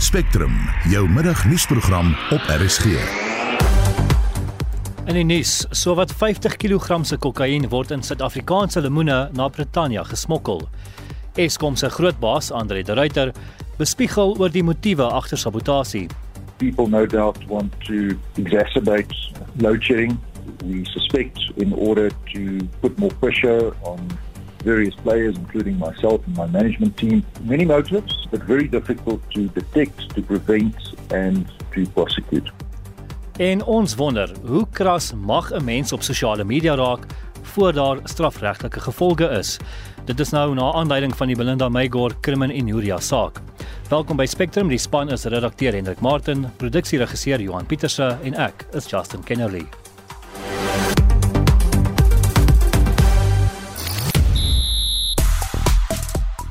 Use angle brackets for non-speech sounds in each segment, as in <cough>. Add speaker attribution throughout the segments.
Speaker 1: Spectrum, jou middagnuusprogram op RSG.
Speaker 2: In die nuus, sowat 50 kg se kokain word in Suid-Afrikaanse lemoene na Brittanje gesmokkel. Eskom se groot baas, Andre de Ruyter, bespiegel oor die motiewe agter sabotasie.
Speaker 3: People no doubt want to exacerbate load shedding. We suspect in order to put more pressure on various players, including myself and my management team. Many motives, but very difficult to detect, to prevent, and to prosecute.
Speaker 2: En ons wonder, hoe kras mag 'n mens op sosiale media raak voor daar strafregtelike gevolge is? Dit is nou na aanleiding van die Belinda Meygor krimin en Juria saak. Welkom by Spectrum, die span is redakteur Hendrik Martin, produksieregisseur Johan Pieterse en ek is Justin Kennerly.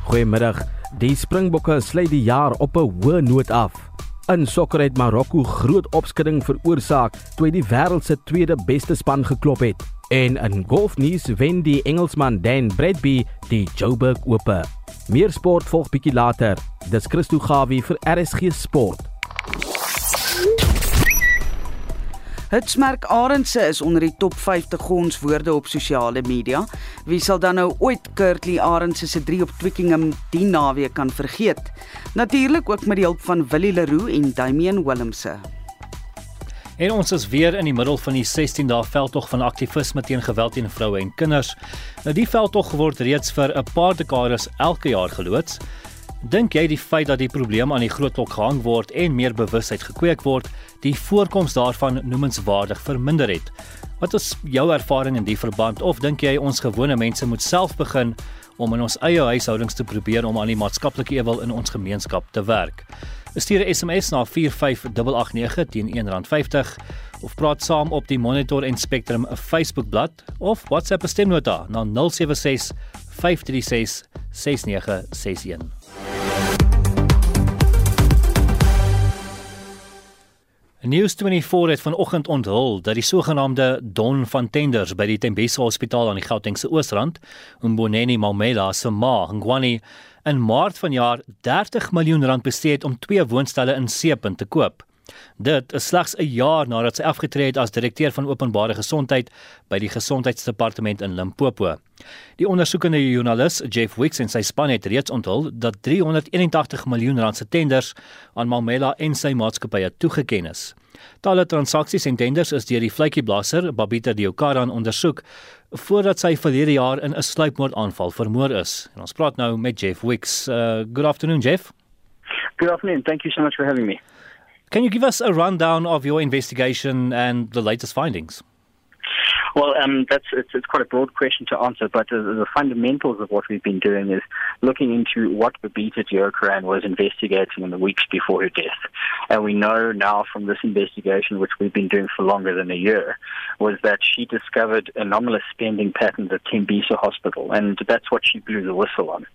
Speaker 4: Goeiemiddag. Die Springbokke sluit die jaar op 'n hoë noot af. In sokker het Marokko groot opskudding veroorsaak toe hy die wêreld se tweede beste span geklop het. En in golfnuus wen die Engelsman Dan Bradby die Joburg Ope. Meer sport volg bietjie later. Dis Christo Gawie vir RSG Sport.
Speaker 5: Hitsmerk Arendse is onder die top 50 gonswoorde op sosiale media. Wie sal dan nou ooit Kurtley Arendse se 3 op Twickenham die naweek kan vergeet? Natuurlik ook met die hulp van Willie Leroux en Damian Willemse.
Speaker 2: En ons is weer in die middel van die 16 dae veldtog van aktivisme teen geweld teen vroue en kinders. Nou die veldtog word reeds vir 'n paar dekades elke jaar geloods. Dink jy die feit dat die probleem aan die groot klok gehang word en meer bewustheid gekweek word, die voorkoms daarvan noemenswaardig verminder het? Wat is jou ervaring in die verband of dink jy ons gewone mense moet self begin om in ons eie huishoudings te probeer om aan die maatskaplike ewel in ons gemeenskap te werk? Stuur 'n SMS na 45889 teen R1.50 of praat saam op die Monitor en Spectrum Facebookblad of WhatsApp 'n stemnota na 076 536 6961. News24 het vanoggend onthul dat die sogenaamde Don van Tenders by die Tembisa Hospitaal aan die Gautengse Oosrand, Mboneni Mamela se ma, Ngwani, in Maart vanjaar 30 miljoen rand bestee het om twee woonstelle in Seepunt te koop. Dit is slegs 'n jaar nadat sy afgetree het as direkteur van openbare gesondheid by die gesondheidsdepartement in Limpopo. Die ondersoekende joernalis Jeff Wicks en sy span het reeds onthul dat 381 miljoen rand se tenders aan Mamela en sy maatskappye toegeken is. Talle transaksies en tenders is deur die vletjieblasser Babita Diokaran ondersoek voordat sy verlede jaar in 'n sluipmoordaanval vermoor is. En ons praat nou met Jeff Wicks. Uh, good afternoon Jeff.
Speaker 6: Good afternoon. Thank you so much for having me.
Speaker 2: Can you give us a rundown of your investigation and the latest findings?
Speaker 6: Well, um, that's it's, it's, quite a broad question to answer, but the, the, fundamentals of what we've been doing is looking into what Babita Diokaran was investigating in the weeks before her death. And we know now from this investigation, which we've been doing for longer than a year, was that she discovered anomalous spending patterns at Tembisa Hospital, and that's what she blew the whistle on.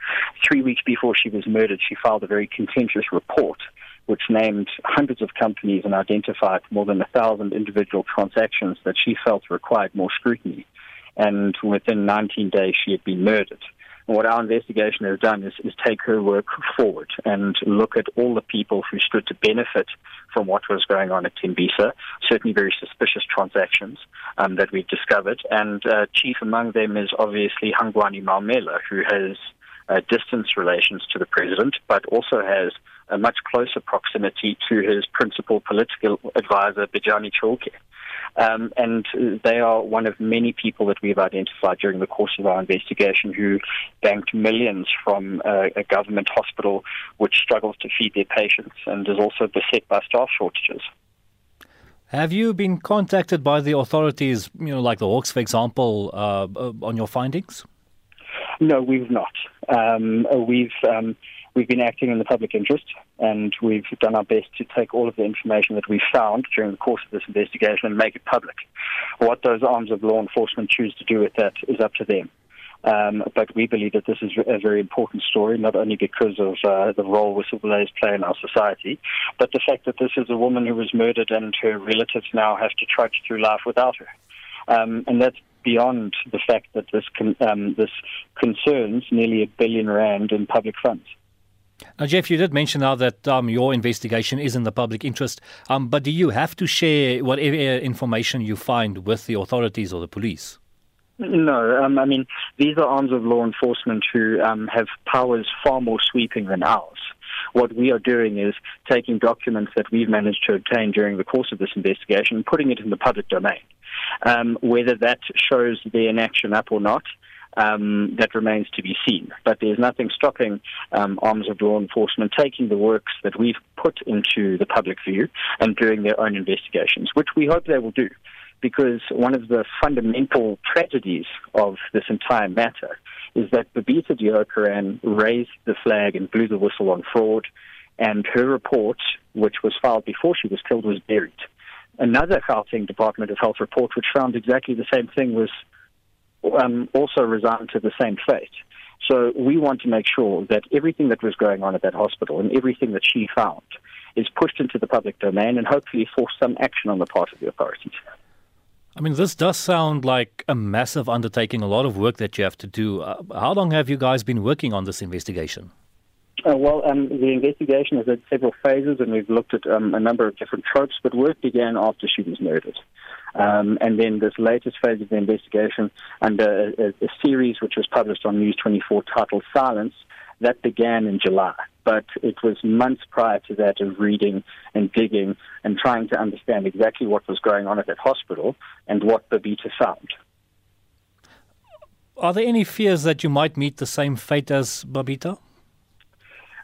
Speaker 6: Three weeks before she was murdered, she filed a very contentious report which named hundreds of companies and identified more than a thousand individual transactions that she felt required more scrutiny. And within 19 days, she had been murdered. And what our investigation has done is, is take her work forward and look at all the people who stood to benefit from what was going on at Timbisa, certainly very suspicious transactions um, that we've discovered. And uh, chief among them is obviously Hangwani Malmela, who has uh, distance relations to the president, but also has a much closer proximity to his principal political advisor, Bijani Chalke. Um, and they are one of many people that we've identified during the course of our investigation who banked millions from uh, a government hospital which struggles to feed their patients and is also beset by staff shortages.
Speaker 2: Have you been contacted by the authorities, you know, like the Hawks, for example, uh, uh on your findings?
Speaker 6: No, we've not. Um, we've um, we've been acting in the public interest, and we've done our best to take all of the information that we found during the course of this investigation and make it public. What those arms of law enforcement choose to do with that is up to them. Um, but we believe that this is a very important story, not only because of uh, the role whistleblowers play in our society, but the fact that this is a woman who was murdered and her relatives now have to trudge through life without her. Um, and that's beyond the fact that this con- um, this concerns nearly a billion rand in public funds.
Speaker 2: Now, Jeff, you did mention now that um, your investigation is in the public interest, um, but do you have to share whatever information you find with the authorities or the police?
Speaker 6: No, um, I mean, these are arms of law enforcement who um, have powers far more sweeping than ours. What we are doing is taking documents that we've managed to obtain during the course of this investigation and putting it in the public domain. Um, whether that shows their inaction up or not, um, that remains to be seen. But there's nothing stopping um, arms of law enforcement taking the works that we've put into the public view and doing their own investigations, which we hope they will do. Because one of the fundamental tragedies of this entire matter is that Babita Deokaran raised the flag and blew the whistle on fraud, and her report, which was filed before she was killed, was buried. Another Gauteng Department of Health report, which found exactly the same thing, was um, also resigned to the same fate. So we want to make sure that everything that was going on at that hospital and everything that she found is pushed into the public domain and hopefully force some action on the part of the authorities.
Speaker 2: I mean, this does sound like a massive undertaking, a lot of work that you have to do. Uh, how long have you guys been working on this investigation?
Speaker 6: Uh, well, um, the investigation has had several phases, and we've looked at um, a number of different tropes, but work began after she was murdered. Um, and then this latest phase of the investigation under a, a, series which was published on News 24 titled Silence, that began in July. But it was months prior to that of reading and digging and trying to understand exactly what was going on at that hospital and what Babita found.
Speaker 2: Are there any fears that you might meet the same fate as Babita?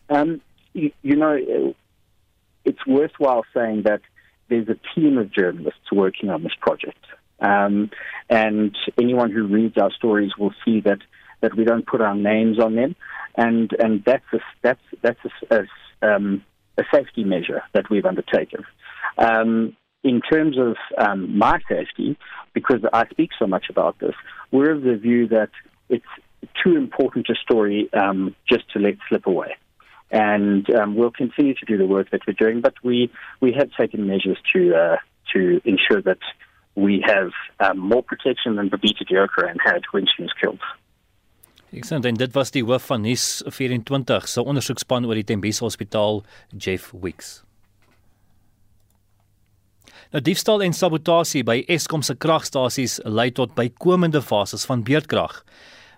Speaker 6: Um, you, you know, it's worthwhile saying that there's a team of journalists working on this project. Um, and anyone who reads our stories will see that, that we don't put our names on them. And, and that's, a, that's, that's a, a, um, a safety measure that we've undertaken. Um, in terms of um, my safety, because I speak so much about this, we're of the view that it's too important a story um, just to let slip away and um, we'll continue to do the work that we're doing. But we we have taken measures to uh, to ensure that we have um, more protection than Babita Deokaran had when she was killed.
Speaker 2: Sê dan dit was die hoof van Nuus 24 se ondersoekspan oor die Tembisa Hospitaal, Jeff Wicks. Nou diefstal en sabotasie by Eskom se kragstasies lei tot bykomende fases van beurtkrag.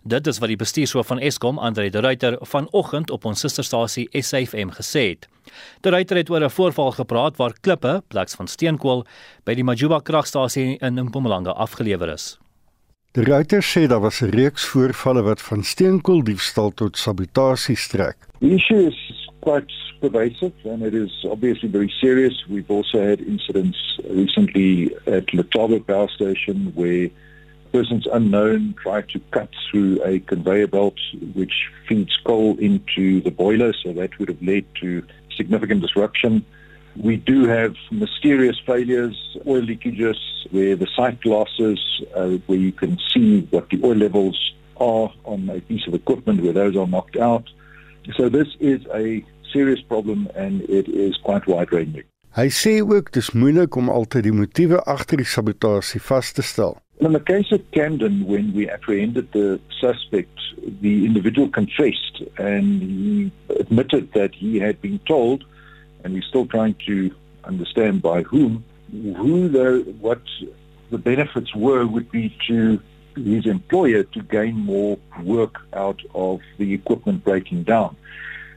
Speaker 2: Dit is wat die bestuurshoof van Eskom, Andre de Ruyter, vanoggend op ons susterstasie SAFM gesê het. De Ruyter het oor 'n voorval gepraat waar klippe, plaks van steenkool, by die Majuba kragstasie in Mpumalanga afgelewer is.
Speaker 7: De Ruyter sê daar was 'n reeks voorvalle wat van steenkooldiefstal tot sabotasie strek.
Speaker 3: The issue is quite pervasive and it is obviously very serious. We've also had incidents recently at Letaba Power Station where persons unknown tried to cut through a conveyor belt which feeds coal into the boiler, so that would have led to significant disruption. We do have mysterious failures, oil leakages, where the sight glasses, uh, where you can see what the oil levels are on a piece of equipment where those are knocked out. So this is a serious problem and it is quite wide-ranging.
Speaker 7: Hy sê ook dis moeilik om altyd die motiewe agter die sabotasie vas te stel.
Speaker 3: In the case of Camden, when we apprehended the suspect, the individual confessed and he admitted that he had been told, and we're still trying to understand by whom, who the, what the benefits were would be to his employer to gain more work out of the equipment breaking down.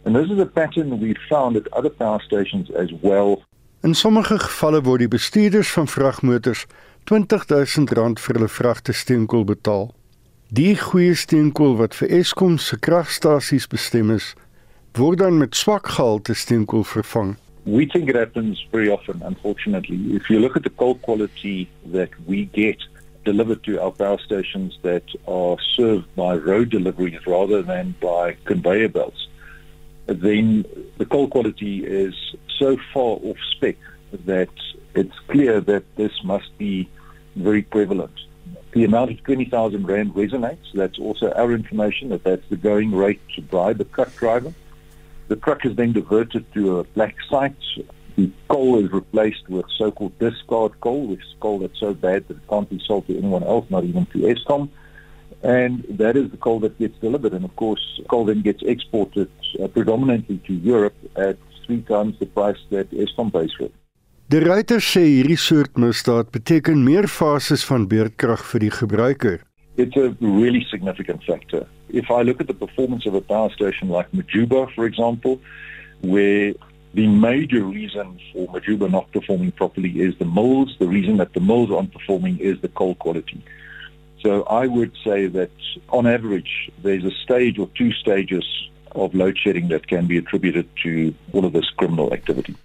Speaker 3: And this is a pattern we found at other power stations as well.
Speaker 7: In sommige gevalle word die bestuurders van vragmotors R20000 vir hulle vragte steenkool betaal. Die goeie steenkool wat vir Eskom se kragstasies bestem is, word dan met swak gehalte steenkool vervang.
Speaker 3: We think it happens very often, unfortunately. If you look at the coal quality that we get delivered to our power stations that are served by road deliveries rather than by conveyor belts, then the coal quality is so far off spec that it's clear that this must be very prevalent. The amount of 20,000 Rand resonates. That's also our information that that's the going rate to bribe a truck driver. The truck is then diverted to a black site. The coal is replaced with so-called discard coal, which is coal that's so bad that it can't be sold to anyone else, not even to Eskom. and that is the coal that gets delivered. And of course, coal then gets exported uh, predominantly to Europe at three times the price that Eskom pays for.
Speaker 7: Die ruiter sê hierdie soort misdaad beteken meer fases van beerdkrag vir die gebruiker.
Speaker 3: It's a really significant factor. If I look at the performance of a power station like Majuba, for example, where the major reason for Majuba not performing properly is the mills, the reason that the mills aren't performing is the coal quality. So I would say that on average, there's a stage or two stages of load shedding that can be attributed to all of this criminal activity.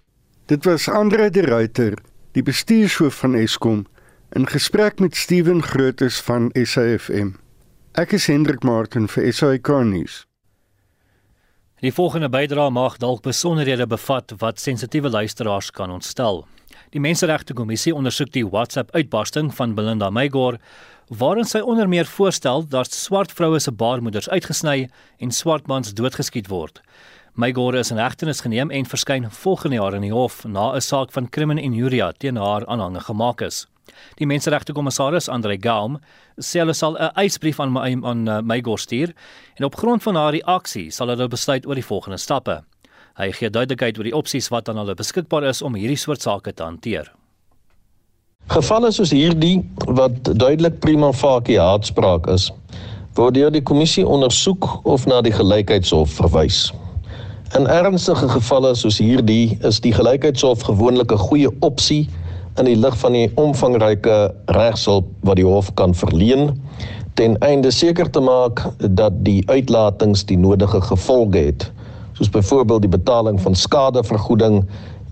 Speaker 7: Dit was Andre de Ruyter, die bestuurshoof van Eskom, in gesprek met Steven Grootes van SAFM. Ek is Hendrik Martin vir SAK nuus.
Speaker 2: Die volgende bydrae mag dalk besonderhede bevat wat sensitiewe luisteraars kan ontstel. Die Menseregte Kommissie ondersoek die WhatsApp-uitbarsting van Belinda Meygor waarin sy onder meer voorstel dat swart vroue se baarmoeders uitgesny en swart mans doodgeskiet word. Meygor is in hegtenis geneem en verskyn volgende jaar in die hof na 'n saak van crimen injuria teen haar aanhange gemaak is. Die menseregte kommissaris Andre Gaum sê hulle sal 'n eisbrief aan my aan uh, Meygor stuur en op grond van haar reaksie sal hulle besluit oor die volgende stappe. Hy gee duidelikheid oor die opsies wat aan hulle beskikbaar is om hierdie soort sake te hanteer.
Speaker 8: Gevalle soos hierdie wat duidelik prima facie haatspraak is, word deur die kommissie ondersoek of na die gelykheidshof verwys. In ernstige gevalle soos hierdie is die gelykheidshof gewoonlik 'n goeie opsie in die lig van die omvangryke regshulp wat die hof kan verleen ten einde seker te maak dat die uitlatings die nodige gevolge het soos byvoorbeeld die betaling van skadevergoeding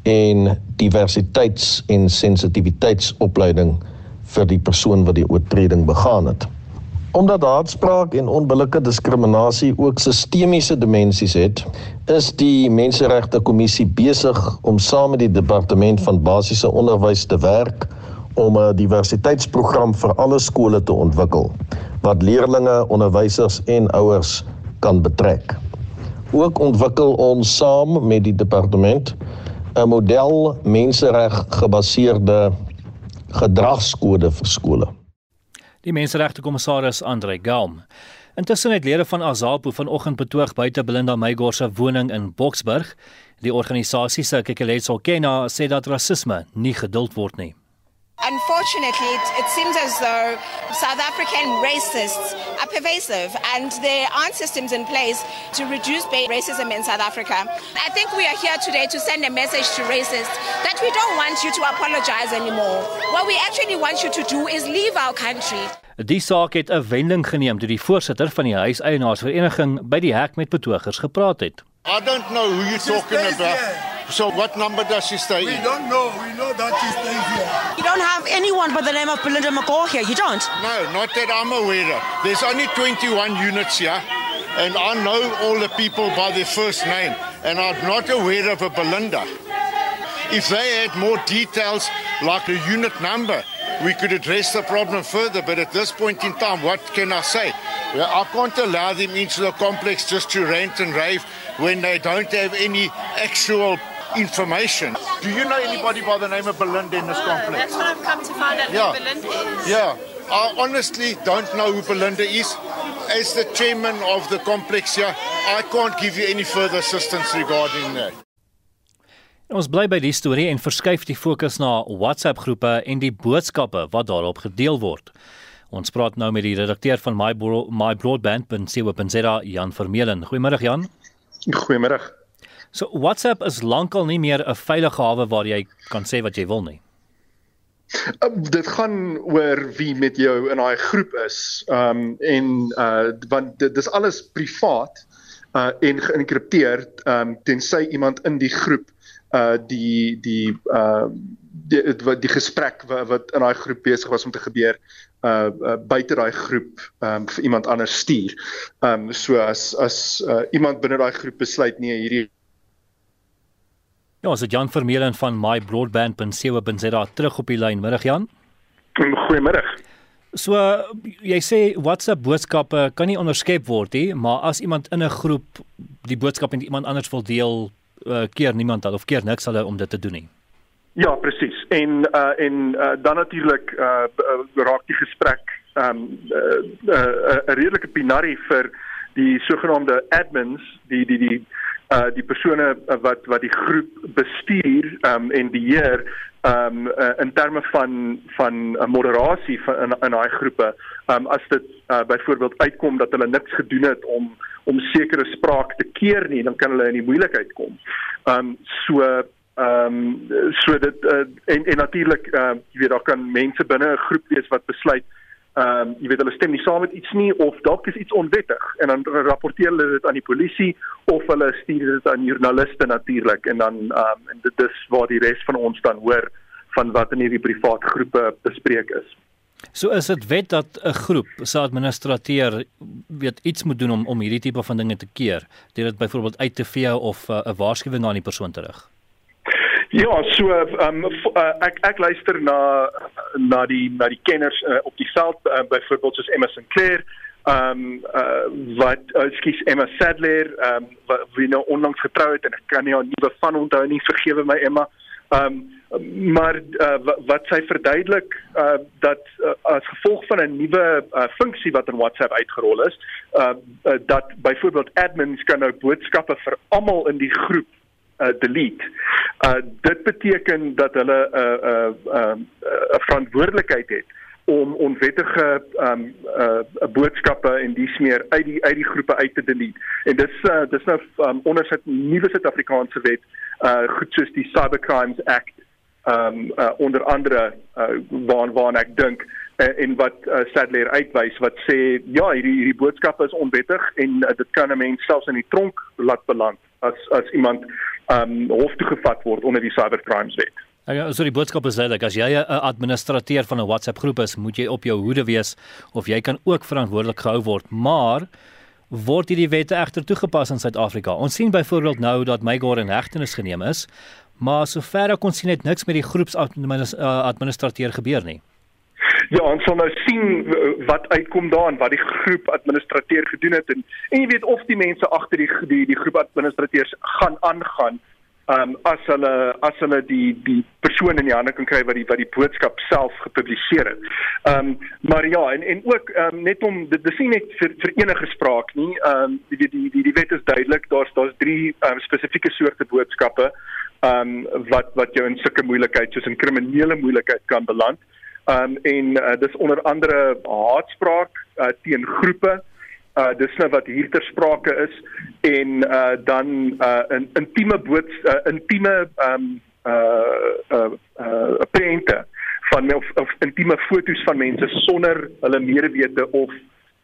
Speaker 8: en diversiteits- en sensitiwiteitsopleiding vir die persoon wat die oortreding begaan het. Omdat haatspraak en onbillike diskriminasie ook sistemiese dimensies het, is die Menseregte Kommissie besig om saam met die Departement van Basiese Onderwys te werk om 'n diversiteitsprogram vir alle skole te ontwikkel wat leerders, onderwysers en ouers kan betrek. Ook ontwikkel ons saam met die departement 'n model mensereg gebaseerde gedragskode vir skole.
Speaker 2: Die menseregte kommissaris Andre Gaum. Intussen het lede van Azapo vanoggend betoog buite Belinda Meygor se woning in Boksburg. Die organisasie se Kekeletso Kena sê dat rasisme nie geduld word nie.
Speaker 9: Unfortunately, it, it, seems as though South African racists are pervasive and there aren't systems in place to reduce racism in South Africa. I think we are here today to send a message to racists that we don't want you to apologize anymore. What we actually want you to do is leave our country.
Speaker 2: Die saak het 'n wending geneem toe die voorsitter van die huiseienaarsvereniging by die hek met betogers gepraat het.
Speaker 10: I don't know who you're talking about. So what number does she stay
Speaker 11: we
Speaker 10: in?
Speaker 11: We don't know. We know that she stays here.
Speaker 12: Don't have anyone by the name of Belinda McCall here. You don't?
Speaker 10: No, not that I'm aware of. There's only 21 units here. And I know all the people by their first name. And I'm not aware of a Belinda. If they had more details like a unit number, we could address the problem further. But at this point in time, what can I say? Well, I can't allow them into the complex just to rant and rave when they don't have any actual information. Do you know anybody by the name of Belinda in this complex?
Speaker 9: That's what I've come to find out yeah. who Belinda is.
Speaker 10: Yeah. I honestly don't know who Belinda is. As the chairman of the complex here, I can't give you any further assistance regarding that.
Speaker 2: Ons bly by die storie en verskuif die fokus na WhatsApp groepe en die boodskappe wat daarop gedeel word. Ons praat nou met die redakteur van My Bro My Broadband bin Siwa.za Jan Vermeulen. Goeiemôre Jan.
Speaker 13: Goeiemôre.
Speaker 2: So WhatsApp is lankal nie meer 'n veilige hawe waar jy kan sê wat jy wil nie.
Speaker 13: Uh, dit gaan oor wie met jou in daai groep is. Ehm um, en uh want dit dis alles privaat uh en geïnkripteer ehm um, tensy iemand in die groep uh die die uh die wat die gesprek wat, wat in daai groep besig was om te gebeur uh, uh buite daai groep um vir iemand anders stuur. Um so as as uh, iemand binne daai groep besluit nee hierdie
Speaker 2: Ja, ons het Jan Vermeulen van mybroadband.co.za terug op die lyn. Middag Jan.
Speaker 13: Goeiemôre.
Speaker 2: So jy sê WhatsApp boodskappe kan nie onderskep word nie, maar as iemand in 'n groep die boodskap met iemand anders wil deel, uh, keer niemand al of keer niks hulle om dit te doen nie.
Speaker 13: Ja, presies. En uh en uh dan natuurlik uh raak die gesprek um, 'n uh, uh, uh, redelike binary vir die sogenaamde admins, die die die uh die persone wat wat die groep bestuur um, en beheer um, uh, in terme van van 'n uh, moderasie van in in daai groepe. Um, as dit uh, byvoorbeeld uitkom dat hulle niks gedoen het om om sekere spraak te keer nie, dan kan hulle in die moeilikheid kom. Um, so ehm um, so dit uh, en en natuurlik uh, jy weet daar kan mense binne 'n groep wees wat besluit ehm um, jy weet hulle stem nie saam met iets nie of dalk is iets onwettig en dan rapporteer hulle dit aan die polisie of hulle stuur dit aan joernaliste natuurlik en dan ehm um, en dit is waar die res van ons dan hoor van wat in hierdie privaat groepe bespreek is.
Speaker 2: So is dit wet dat 'n groep se administrateur weet iets moet doen om om hierdie tipe van dinge te keer, deur dit byvoorbeeld uit te vee of uh, 'n uh, waarskuwing aan die persoon terug.
Speaker 13: Ja, so ehm um, uh, ek ek luister na na die na die kenners uh, op die veld uh, byvoorbeeld soos Emma Sinclair ehm um, uh, wat ekskuus Emma Sadler ehm um, wat wie nou onlangs getrou het en ek kan nie haar nuwe van onthou nie vergewe my Emma. Ehm um, maar uh, wat sy verduidelik uh, dat uh, as gevolg van 'n nuwe uh, funksie wat in WhatsApp uitgerol is uh, uh, dat byvoorbeeld admins kan nou boodskappe vir almal in die groep uh, delete. Uh dit beteken dat hulle 'n uh, 'n uh, 'n uh, 'n verantwoordelikheid het om onwettige um uh boodskappe en dies meer uit die uit die groepe uit te delete. En dis uh dis nou um, onder sit nuwe Suid-Afrikaanse wet uh goed soos die Cybercrimes Act um uh, onder andere uh, waar waar ek dink uh, en wat uh, Sadler uitwys wat sê ja hierdie hierdie boodskappe is onwettig en uh, dit kan 'n mens selfs in die tronk laat beland as as iemand um hof toe gevat word onder die cybercrimes wet.
Speaker 2: Ja, so die boodskap is duidelik as jy 'n administrateur van 'n WhatsApp groep is, moet jy op jou hoede wees of jy kan ook verantwoordelik gehou word, maar word hierdie wette egter toegepas in Suid-Afrika. Ons sien byvoorbeeld nou dat Mygore in hegtenis geneem is, maar sover ek kon sien het niks met die groepsadministrateur gebeur nie.
Speaker 13: Ja, ons sal nou sien wat uitkom daar en wat die groep administrateur gedoen het en en jy weet of die mense agter die die die groep administrateurs gaan aangaan um as hulle as hulle die die persoon in die hande kan kry wat die wat die boodskap self gepubliseer het. Um maar ja en en ook um net om dit dis nie net vir vir enige spraak nie. Um die die die die wet is duidelik. Daar's daar's drie um, spesifieke soorte boodskappe um wat wat jou in sulke moeilikheid soos in kriminele moeilikheid kan beland. Um en uh, dis onder andere haatspraak uh, teen groepe uh dis nou wat hier ter sprake is en uh dan uh 'n intieme boot uh, intieme um uh uh uh prente van of, of intieme foto's van mense sonder hulle medewete of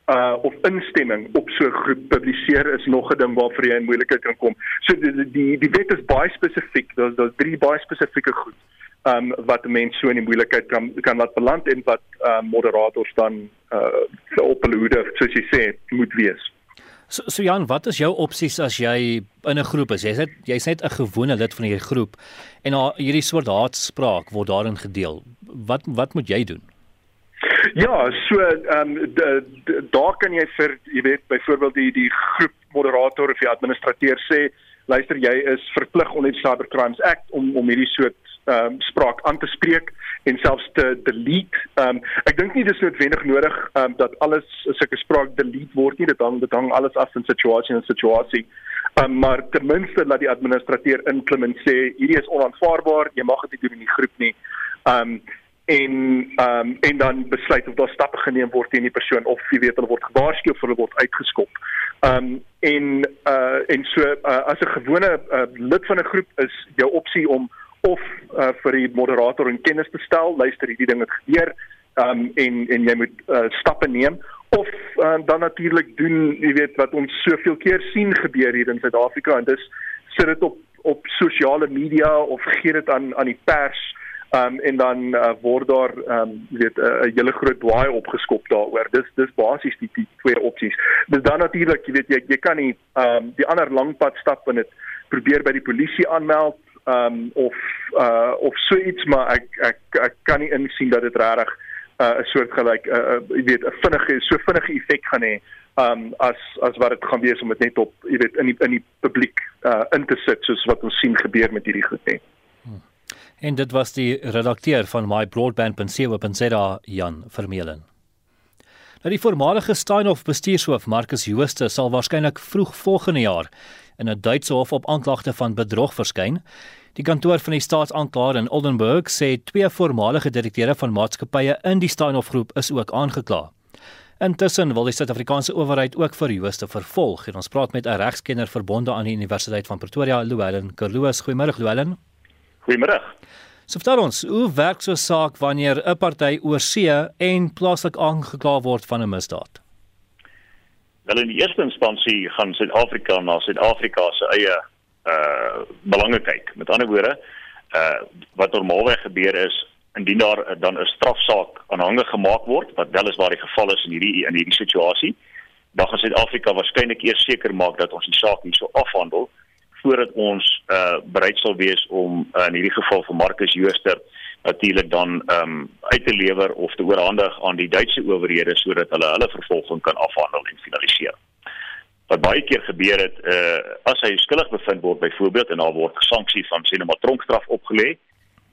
Speaker 13: uh of instemming op so groep publiseer is nog 'n ding waarvoor jy in moeilikheid kan kom. So die die die wet is baie spesifiek. Daar's daar's drie baie spesifieke goed um wat 'n mens so in die moeilikheid kan kan laat beland en wat um moderators dan uh op hulle hoede soos jy sê moet wees.
Speaker 2: So, so Jan, wat is jou opsies as jy in 'n groep is? Jy's net jy's net 'n gewone lid van hierdie groep en hierdie soort haatspraak word daarin gedeel. Wat wat moet jy doen?
Speaker 13: Ja, so ehm um, daar kan jy vir jy weet byvoorbeeld die die groep moderator of die administrateur sê, luister jy is verplig onder die Cybercrimes Act om om hierdie soort ehm um, spraak aan te spreek en selfs te delete. Ehm um, ek dink nie dis noodwendig nodig ehm um, dat alles sulke spraak delete word nie. Dit hang dit hang alles af van situasie en situasie. Ehm um, maar ten minste laat die administrateur inklement sê hierdie is onaanvaarbaar. Jy mag dit nie doen in die groep nie. Ehm um, en ehm um, en dan besluit of daar stappe geneem word teen die persoon of jy weet hulle word gewaarsku of hulle word uitgeskop. Ehm um, en uh en so uh, as 'n gewone uh, lid van 'n groep is jou opsie om of uh, vir die moderator in kennis te stel, luister hierdie ding het gebeur, um, en en jy moet uh, stappe neem of uh, dan natuurlik doen, jy weet wat ons soveel keer sien gebeur hier in Suid-Afrika en dis sit dit op op sosiale media of gee dit aan aan die pers um, en dan uh, word daar um, weet 'n uh, hele groot dwaai opgeskop daaroor. Dis dis basies die, die twee opsies. Dis dan natuurlik, jy weet jy jy kan nie um, die ander langpad stap en dit probeer by die polisie aanmeld um of uh of so iets maar ek ek ek kan nie insien dat dit regtig uh 'n soort gelyk uh, uh jy weet 'n vinnige so vinnige effek gaan hê um as as wat dit gaan wees om dit net op jy weet in die in die publiek uh in te sit soos wat ons sien gebeur met hierdie goed hè. Hmm.
Speaker 2: En dit was die redakteur van my broadband.co.za Jan Vermeulen. Nou die voormalige Steinhof bestuurshoof Marcus Jooste sal waarskynlik vroeg volgende jaar in 'n Duitse hof op aanklagte van bedrog verskyn. Die kantoor van die staatsaanklaer in Oldenburg sê twee voormalige direkteure van maatskappye in die Steinhof groep is ook aangekla. Intussen wil die Suid-Afrikaanse owerheid ook vir Jooste vervolg. En ons praat met 'n regskenner verbonde aan die Universiteit van Pretoria, Llewellyn Kerloos. Goeiemôre Llewellyn.
Speaker 14: Goeiemôre.
Speaker 2: So vertel ons, hoe werk so 'n saak wanneer 'n party oorsee en plaaslik aangekla word van 'n misdaad?
Speaker 14: Wel in die eerste instansie gaan Suid-Afrika na Suid-Afrika se eie uh belange kyk. Met ander woorde, uh wat normaalweg gebeur is indien daar dan 'n strafsaak aanhange gemaak word, wat wel is waar die geval is in hierdie in hierdie situasie, dan gaan Suid-Afrika waarskynlik eers seker maak dat ons die saak nie so afhandel voordat ons uh bereid sal wees om uh, in hierdie geval vir Marcus Jooster natuurlik dan ehm um, uit te lewer of te oorhandig aan die Duitse owerhede sodat hulle hulle vervolging kan afhandel en finaliseer. Wat baie keer gebeur het, uh as hy skuldig bevind word byvoorbeeld en daar word gesanksie van sê net maar tronkstraf opgelê,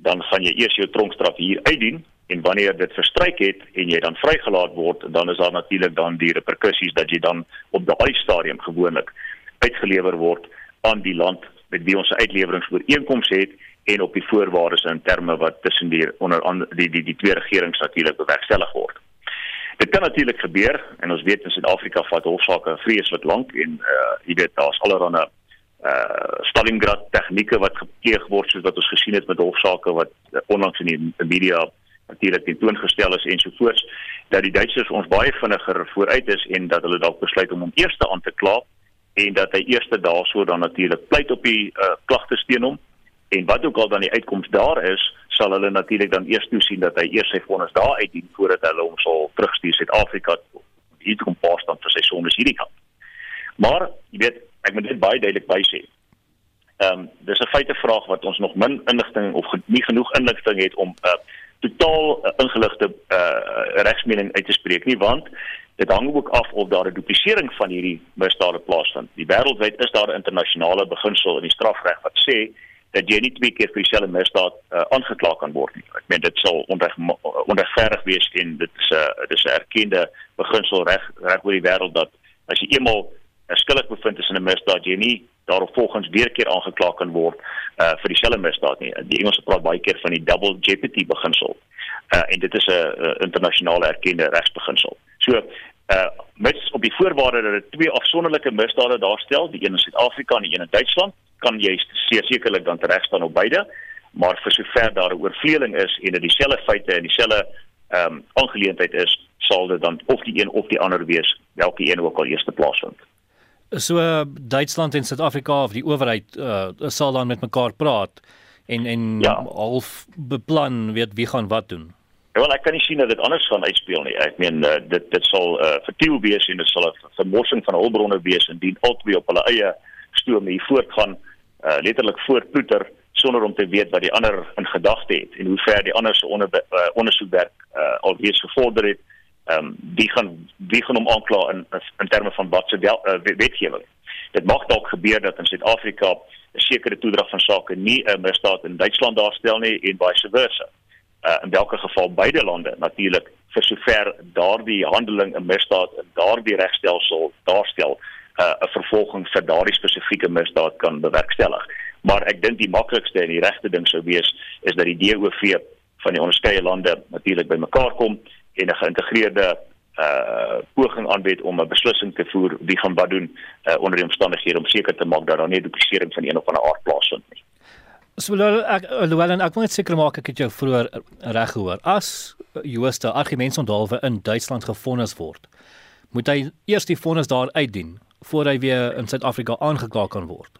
Speaker 14: dan gaan jy eers jou tronkstraf hier uitdien en wanneer dit verstryk het en jy dan vrygelaat word, dan is daar natuurlik dan die reperkusies dat jy dan op daai stadium gewoonlik uitgelewer word aan die land met wie ons 'n uitleweringsooreenkoms het en op die voorwaardes en terme wat tussen die onder die die die twee regerings natuurlik bewerkstellig word. Dit kan natuurlik gebeur en ons weet in Suid-Afrika vat hofsaake vreeslik lank en uh jy weet daar's allerlei uh Stalingrad tegnieke wat gepleeg word soos wat ons gesien het met hofsaake wat uh, onlangs in die media natuurlik tentoongestel is ensovoorts dat die Duitsers ons baie vinniger vooruit is en dat hulle dalk besluit om hom eers aan te kla en dat hy eerste daarso dan natuurlik pleit op die uh, klagtes teen hom en wat ook al dan die uitkoms daar is sal hulle natuurlik dan eers toesien dat hy eers sy vonnis daar uitdien voordat hulle hom sal terugstuur Suid-Afrika hier te kom pas dan vir sy sondes hierdie kant. Maar jy weet, ek moet dit baie duidelik bysê. Ehm um, dis 'n feite vraag wat ons nog min inligting of nie genoeg inligting het om 'n uh, totaal uh, ingeligte uh, regsmening uit te spreek nie want dit hang ook af of daar 'n duplisering van hierdie misdade plaasvind. Die wêreldwyd is daar 'n internasionale beginsel in die strafreg wat sê dat jy nie twee keer vir dieselfde misdaad uh, aangekla kan word nie. Ek meen dit sal onreg onregverdig wees en dit is 'n uh, dis 'n erkende beginsel reg reg oor die wêreld dat as jy eenmal skuldig bevind is in 'n misdaad jy nie daarop volgens weer keer aangekla kan word uh, vir dieselfde misdaad nie. Die Engelse praat baie keer van die double jeopardy beginsel. Uh, en dit is 'n internasionale erkende regsbeginsel. So uh mits op die voorwaarde dat dit twee afsonderlike misdade daarstel, die een in Suid-Afrika en die een in Duitsland, kan jy sekerlik dan reg staan op beide, maar vir sover daar 'n oorvleeling is en dit dieselfde feite en dieselfde ehm um, aangeleentheid is, sal dit dan of die een of die ander wees, welke een ook al eerste plaas vind.
Speaker 2: So uh, Duitsland en Suid-Afrika of die owerheid uh, sal dan met mekaar praat en en ja. half beplan weet wie gaan wat doen.
Speaker 14: Ja, wel ek kan nie sien dat dit anders gaan uitspeel nie. Ek meen uh, dit dit sal uh, vertiel wees en dit sal 'n vermorsing van hulpbronne wees indien albei op hulle eie stoom hier voortgaan uh, letterlik voortploeter sonder om te weet wat die ander in gedagte het en hoe ver die ander se onder uh, ondersoekwerk uh, alreeds gevorder het. Ehm um, wie gaan wie gaan hom aankla in in terme van wat se uh, wetgewing. Dit mag dalk gebeur dat in Suid-Afrika 'n sekere toedrag van sake nie 'n misdaad in Duitsland daarstel nie en vice versa uh, in watter geval beide lande natuurlik vir sover daardie handeling 'n misdaad in daardie regstelsel daarstel uh, 'n uh, vervolging vir daardie spesifieke misdaad kan bewerkstellig. Maar ek dink die maklikste en die regte ding sou wees is dat die DOV van die onderskeie lande natuurlik bymekaar kom en 'n geïntegreerde uh poging aanbied om 'n beslissing te voer wie gaan wat doen uh, onder die omstandighede om seker te maak dat daar nie duplisering van een of ander aard plaasvind nie.
Speaker 2: So ek alhoewel ek moet seker maak ek het jou vroeër reg gehoor. As Jooste argumente onthaalwe in Duitsland gefonnis word, moet hy eers die vonnis daar uitdien voor hy weer in Suid-Afrika aangekla kan word.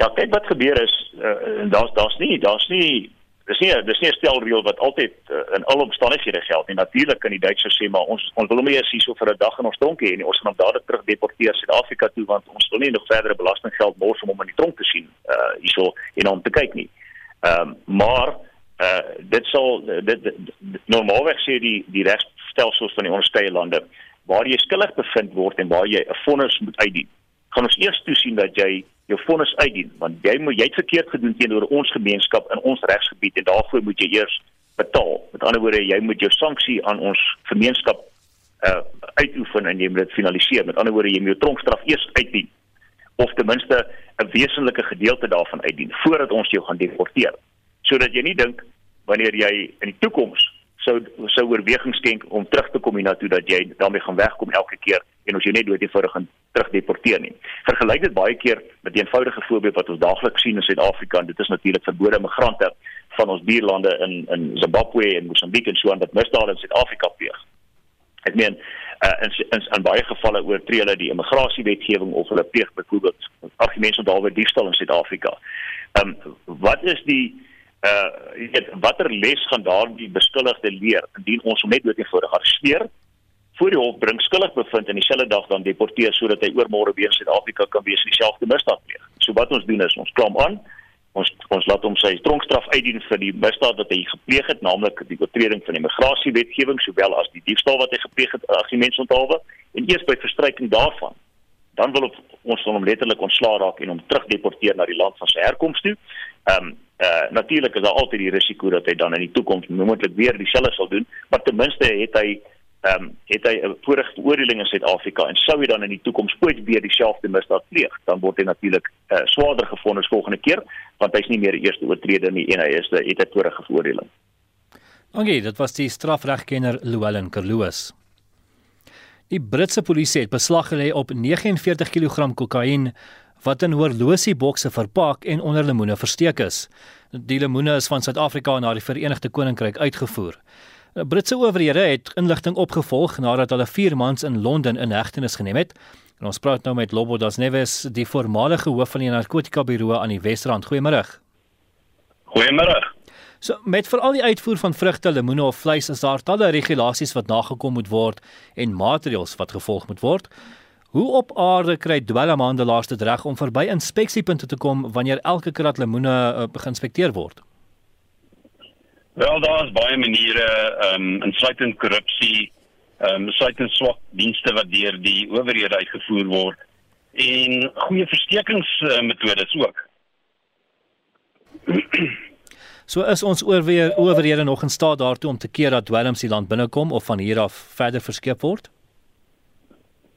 Speaker 14: Ja, kyk wat gebeur is, uh, daar's daar's nie, daar's nie dis nie dis nie 'n stelreël wat altyd uh, in alle omstandighede geld nie. Natuurlik kan die Duitsers sê maar ons ons wil hom eers hier so vir 'n dag in ons tronk hê en ons gaan hom dadelik terug deporteer Suid-Afrika toe want ons wil nie nog verdere belastinggeld mors om hom in die tronk te sien uh hierso en om te kyk nie. Ehm um, maar uh dit sal dit, dit, dit normaalweg sê die die regstelsels van die onderskeie lande waar jy skuldig bevind word en waar jy 'n vonnis moet uitdien. Gaan ons eers toesien dat jy jou vonnis uitdien want jy moet jy het verkeerd gedoen teenoor ons gemeenskap in ons regsgebied en daarvoor moet jy eers betaal. Met ander woorde, jy moet jou sanksie aan ons gemeenskap uh uitoefen en jy moet dit finaliseer. Met ander woorde, jy moet jou tronkstraf eers uitdien of ten minste 'n wesenlike gedeelte daarvan uitdien voordat ons jou gaan deporteer. Sodat jy nie dink wanneer jy in die toekoms sou sou oorweging skenk om terug te kom hiernatoe dat jy daarmee gaan wegkom elke keer en ons jou net dood eenvoudig gaan terugdeporteer nie. Vergelyk dit baie keer met 'n eenvoudige voorbeeld wat ons daagliks sien in Suid-Afrika en dit is natuurlik verbode migrante van ons buurlande in in Zimbabwe en Mosambiek en so aan wat misdade in Suid-Afrika pleeg. Ek meen uh, in in in baie gevalle oortree hulle die immigrasiewetgewing of hulle pleeg byvoorbeeld argumente daaroor diefstal in Suid-Afrika. Ehm um, wat is die uh jy weet watter les gaan daardie beskuldigde leer indien ons hom net dood eenvoudig arresteer voor die hof bring skuldig bevind en dieselfde dag dan deporteer sodat hy oormôre weer in Suid-Afrika kan wees en dieselfde misdaad pleeg. So wat ons doen is ons klam aan ons ons laat hom sy tronkstraf uitdien vir die misdaad wat hy gepleeg het, naamlik die oortreding van immigrasiewetgewing sowel as die diefstal wat hy gepleeg het as die mensonthaalwe en eers by verstryking daarvan dan wil ons hom letterlik ontslaa raak en hom terugdeporteer na die land van sy herkoms toe. Ehm um, uh natuurlik is daar altyd die risiko dat hy dan in die toekoms moontlik weer dieselfde sal doen, maar ten minste het hy ehm um, het hy 'n vorige veroordeling in Suid-Afrika en sou hy dan in die toekoms ooit weer dieselfde misdaad pleeg, dan word hy natuurlik uh, swaarder gefonnis volgende keer want hy's nie meer die eerste oortreder nie en hy is die het 'n vorige veroordeling.
Speaker 2: Okay, dit was die strafregkenner Llewellyn Kerloos. Die Britse polisie het beslag gelê op 49 kg kokain wat in horlosiebokse verpak en onder lemoene versteek is. Die lemoene is van Suid-Afrika na die Verenigde Koninkryk uitgevoer. Britse owerhede het inligting opgevolg nadat hulle 4 maande in Londen in hegtenis geneem het. En ons praat nou met Lobo Das Neves, die voormalige hoof van die narkotika buro aan die Wesrand. Goeiemôre.
Speaker 15: Goeiemôre.
Speaker 2: So met veral die uitvoer van vrugte, lemoene of vleis is daar talle regulasies wat nagekom moet word en maatreëls wat gevolg moet word. Hoe op aarde kry dwelmhandelaars dit reg om verby inspeksiepunte te kom wanneer elke krat lemoene uh, geïnspekteer word?
Speaker 15: Wel daar is baie maniere ehm um, insluitend korrupsie, ehm um, insluitend swak dienste wat deur die owerhede uitgevoer word en goeie verstekingsmetodes uh, ook.
Speaker 2: so is ons oorweer owerhede nog in staat daartoe om te keer dat dwelms die land binnekom of van hier af verder verskeep word?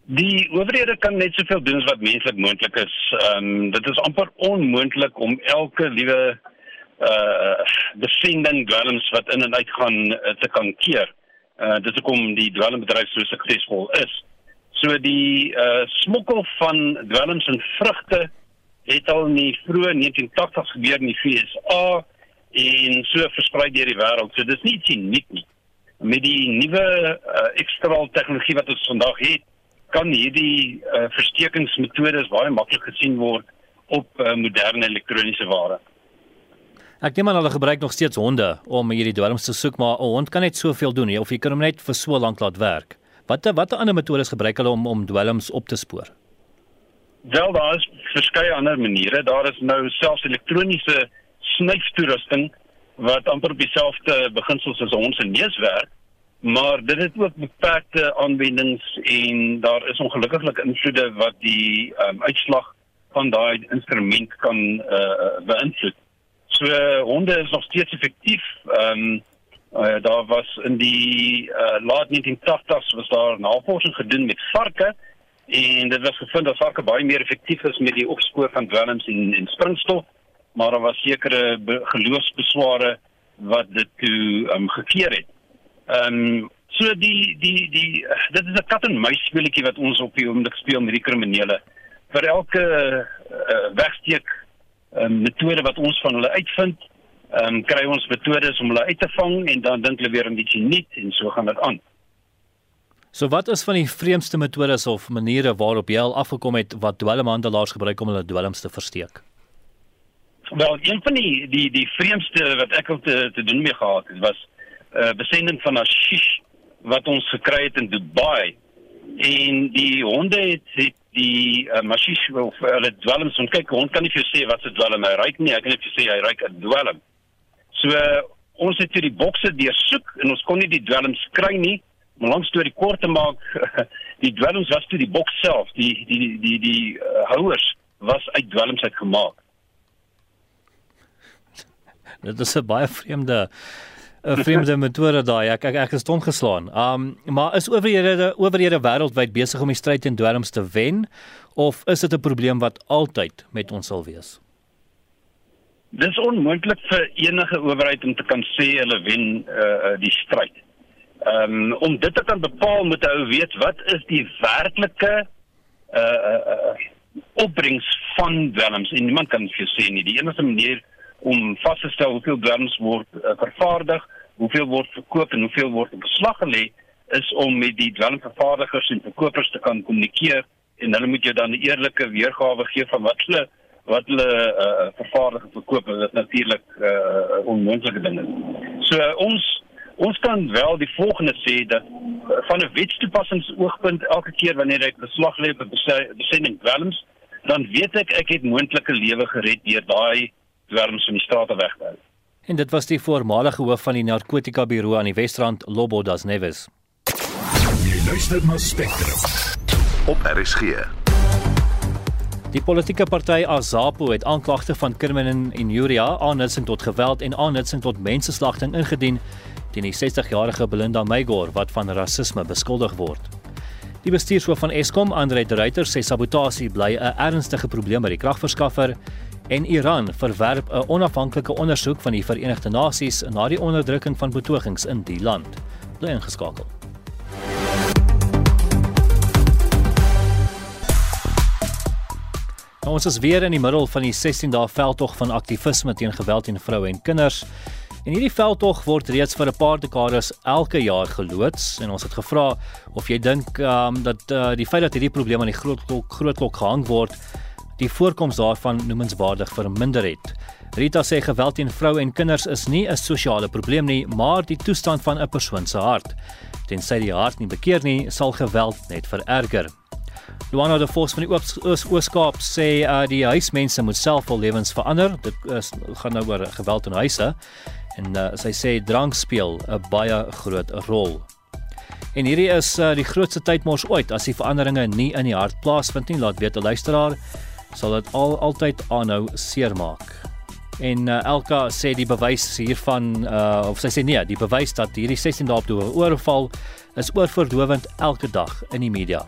Speaker 15: Die owerhede kan net soveel doen as wat menslik moontlik is. Ehm um, dit is amper onmoontlik om elke liewe uh bevinding dwelms wat in en uit gaan uh, te kan keer. Uh dis hoekom die dwelmbedryf so suksesvol is. So die uh smokkel van dwelms en vrugte het al in die vroeë 1980s gebeur in die FSA en so versprei deur die wêreld. So dis nie iets uniek nie. Met die nuwe uh, ekstraal tegnologie wat ons vandag het, kan hierdie uh, verstekingsmetodes baie maklik gesien word op uh, moderne elektroniese ware.
Speaker 2: Ek neem aan hulle gebruik nog steeds honde om hierdie dwelms te soek, maar 'n hond kan net soveel doen, of jy kan hom net vir so lank laat werk. Watter watter ander metodes gebruik hulle om om dwelms op te spoor?
Speaker 15: Wel, daar is verskeie ander maniere. Daar is nou selfs elektroniese snyftoerusting wat amper op dieselfde beginsels as ons se neus werk, maar dit het ook beperkte aanwendings en daar is ongelukkiglik invloede wat die um, uitslag van daai instrument kan uh, beïnvloed. So honde is nog steeds effektief. Ehm um, uh, daar was in die uh, laat 1980s was daar navorsing gedoen met varke en dit was gevind dat varke baie meer effektief is met die opspoor van dwelms en en springstof, maar daar was sekere geloofsbesware wat dit toe um, gekeer het. Ehm um, so die die die dit is 'n kat en muis speletjie wat ons op die oomblik speel met die kriminele. Vir elke uh, wegsteek um, metode wat ons van hulle uitvind, ehm um, kry ons metodes om hulle uit te vang en dan dink hulle weer aan ietsie nuut en so gaan dit aan.
Speaker 2: So wat is van die vreemdste metodes of maniere waarop jy al afgekom het wat dwelmhandelaars gebruik om hulle dwelms te versteek?
Speaker 15: Wel, een van die die die vreemdste wat ek al te te doen mee gehad het was uh, besending van hashish wat ons gekry het in Dubai. En die honde het, het die uh, masjies of uh, hulle dwelms en kyk hond kan nie vir jou sê wat se dwelm hy ryk nie. Ek kan net vir jou sê hy ryk 'n dwelm. So uh, ons het vir die bokse deursoek en ons kon nie die dwelms kry nie. Om lank storie kort te maak <laughs> die dwelms was toe die boks self die die die die, die uh, houers was uit dwelms uit gemaak
Speaker 2: dit is 'n baie vreemde 'n vreemde metode daai. Ek ek ek is stom geslaan. Um maar is owerhede owerhede wêreldwyd besig om die stryd teen dwelms te wen of is dit 'n probleem wat altyd met ons sal wees?
Speaker 15: Dis onmoontlik vir enige owerheid om te kan sê hulle wen uh, die stryd. Um, om dit te kan bepaal moet ou weet wat is die werklike uh uh, uh opbrengs van dwelms en niemand kan vir sê nie. Die enigste manier om vas te stel hoeveel dwelms word uh, vervaardig, hoeveel word verkoop en hoeveel word op beslag gelê is om met die dwelmvervaardigers en verkopers te kan kommunikeer en hulle moet jou dan 'n eerlike weergawe gee van wat hulle wat hulle uh, vervaardig en verkoop. Dit is natuurlik 'n uh, onmoontlike ding. So uh, ons ons kan wel die volgende sê dat uh, van 'n wetstoepassingsoogpunt elke keer wanneer ek beslag lê op 'n besending dwelms, dan weet ek ek het moontlike lewe gered deur daai dwelms van die strate weg te hou.
Speaker 2: En dit was die voormalige hoof van die narkotika buro aan die Wesrand, Lobo das Neves.
Speaker 1: Jy luister na Spectrum op RSG.
Speaker 2: Die politieke party Azapo het aanklagte van crimen injuria, aanhitsing tot geweld en aanhitsing tot menseslagting ingedien teen die 60-jarige Belinda Meygor wat van rasisme beskuldig word. Die bestuurshoof van Eskom, Andre de Ruyter, sê sabotasie bly 'n ernstige probleem by die kragverskaffer en Iran verwerp 'n onafhanklike ondersoek van die Verenigde Nasies na die onderdrukking van betogings in die land. Bly ingeskakel. Nou, ons is weer in die middel van die 16 dae veldtog van aktivisme teen geweld teen vroue en kinders. En hierdie veldtog word reeds vir 'n paar dekades elke jaar geloods en ons het gevra of jy dink um, dat uh, die feit dat hierdie probleem aan die groot klok, groot klok gehang word, die voorkoms daarvan noemenswaardig verminder het. Rita sê geweld teen vroue en kinders is nie 'n sosiale probleem nie, maar die toestand van 'n persoon se hart. Tensy die hart nie bekeer nie, sal geweld net vererger. Luana de Vos van die Oos-Kaap sê uh, die huismense moet self hul lewens verander. Dit is, gaan nou oor geweld in huise. En uh, sy sê drank speel 'n baie groot rol. En hierdie is uh, die grootste tydmors ooit as die veranderinge nie in die hart plaasvind nie. Laat weet 'n luisteraar sal dit al altyd aanhou seermaak. En uh, Elka sê die bewys hiervan uh, of sy sê nee, die bewys dat hierdie 16 dae op toe oorval is oorverdowend elke dag in die media.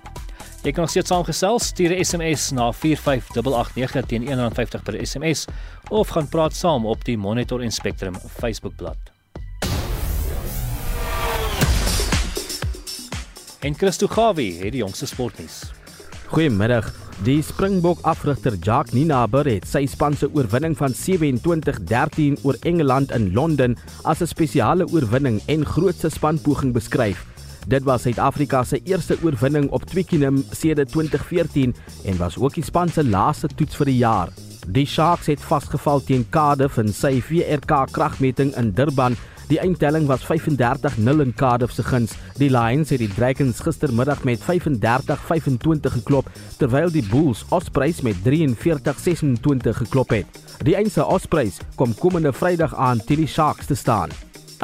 Speaker 2: Jy kan nog steeds saamgesels, stuur 'n SMS na 45889 teen R1.50 per SMS of gaan praat saam op die Monitor en Spectrum Facebookblad. En Christo Gawie het die jongste sportnuus.
Speaker 4: Goeiemiddag. Die Springbok afrigter Jacques Nienaber het sy span se oorwinning van 27-13 oor Engeland in Londen as 'n spesiale oorwinning en grootste spanpoging beskryf. Dit was Suid-Afrika se eerste oorwinning op Twickenham sedert 2014 en was ook die span se laaste toets vir die jaar. Die Sharks het vasgeval teen Cardiff in sy VRK kragmeting in Durban. Die eindtelling was 35-0 in Cardiff se guns. Die Lions het die Dragons gistermiddag met 35-25 geklop, terwyl die Bulls Ospreys met 43-26 geklop het. Die eindse Ospreys kom komende Vrydag aan teen die Sharks te staan.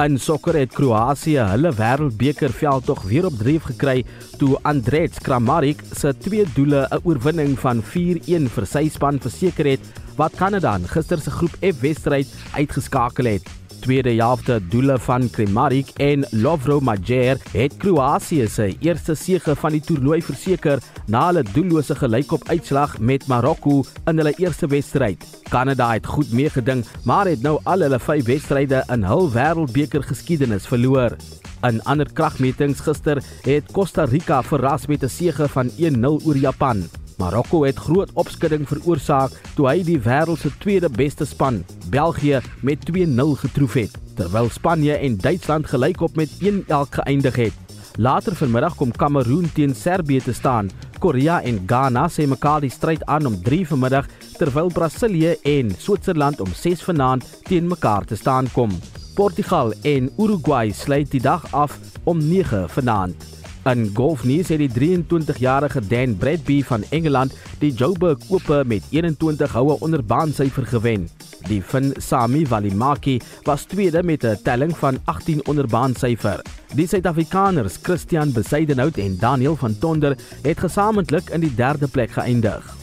Speaker 4: In sokker het Kroasie hulle wêreldbeker veldtog weer op dreef gekry toe Andrej Kramaric se twee doele 'n oorwinning van 4-1 vir sy span verseker het wat Kanada gister se groep F wedstryd uitgeskakel het tweede helfte doele van Kramaric en Lovro Majer het Kroasie se eerste sege van die toernooi verseker na hulle doellose gelykop uitslag met Marokko in hulle eerste wedstryd. Kanada het goed meegeding, maar het nou al hulle vyf wedstryde in hul wêreldbeker geskiedenis verloor. In ander kragmetings gister het Costa Rica verras met 'n sege van 1-0 oor Japan. Marokko het groot opskudding veroorsaak toe hy die wêreld se tweede beste span, België, met 2-0 getroof het, terwyl Spanje en Duitsland gelykop met 1-1 geëindig het. Later vanmiddag kom Kameroen teen Servië te staan. Korea en Ghana sê mekaar die stryd aan om 3 vanmiddag, terwyl Brasilië en Switserland om 6 vanaand teen mekaar te staan kom. Portugal en Uruguay sluit die dag af om 9 vanaand. In golfnuus het die 23-jarige Dan Bradby van Engeland die Joburg Ope met 21 houe onder baansyfer gewen. Die Fin Sami Valimaki was tweede met 'n telling van 18 onder baansyfer. Die Suid-Afrikaners Christian Besuidenhout en Daniel van Tonder het gesamentlik in die derde plek geëindig.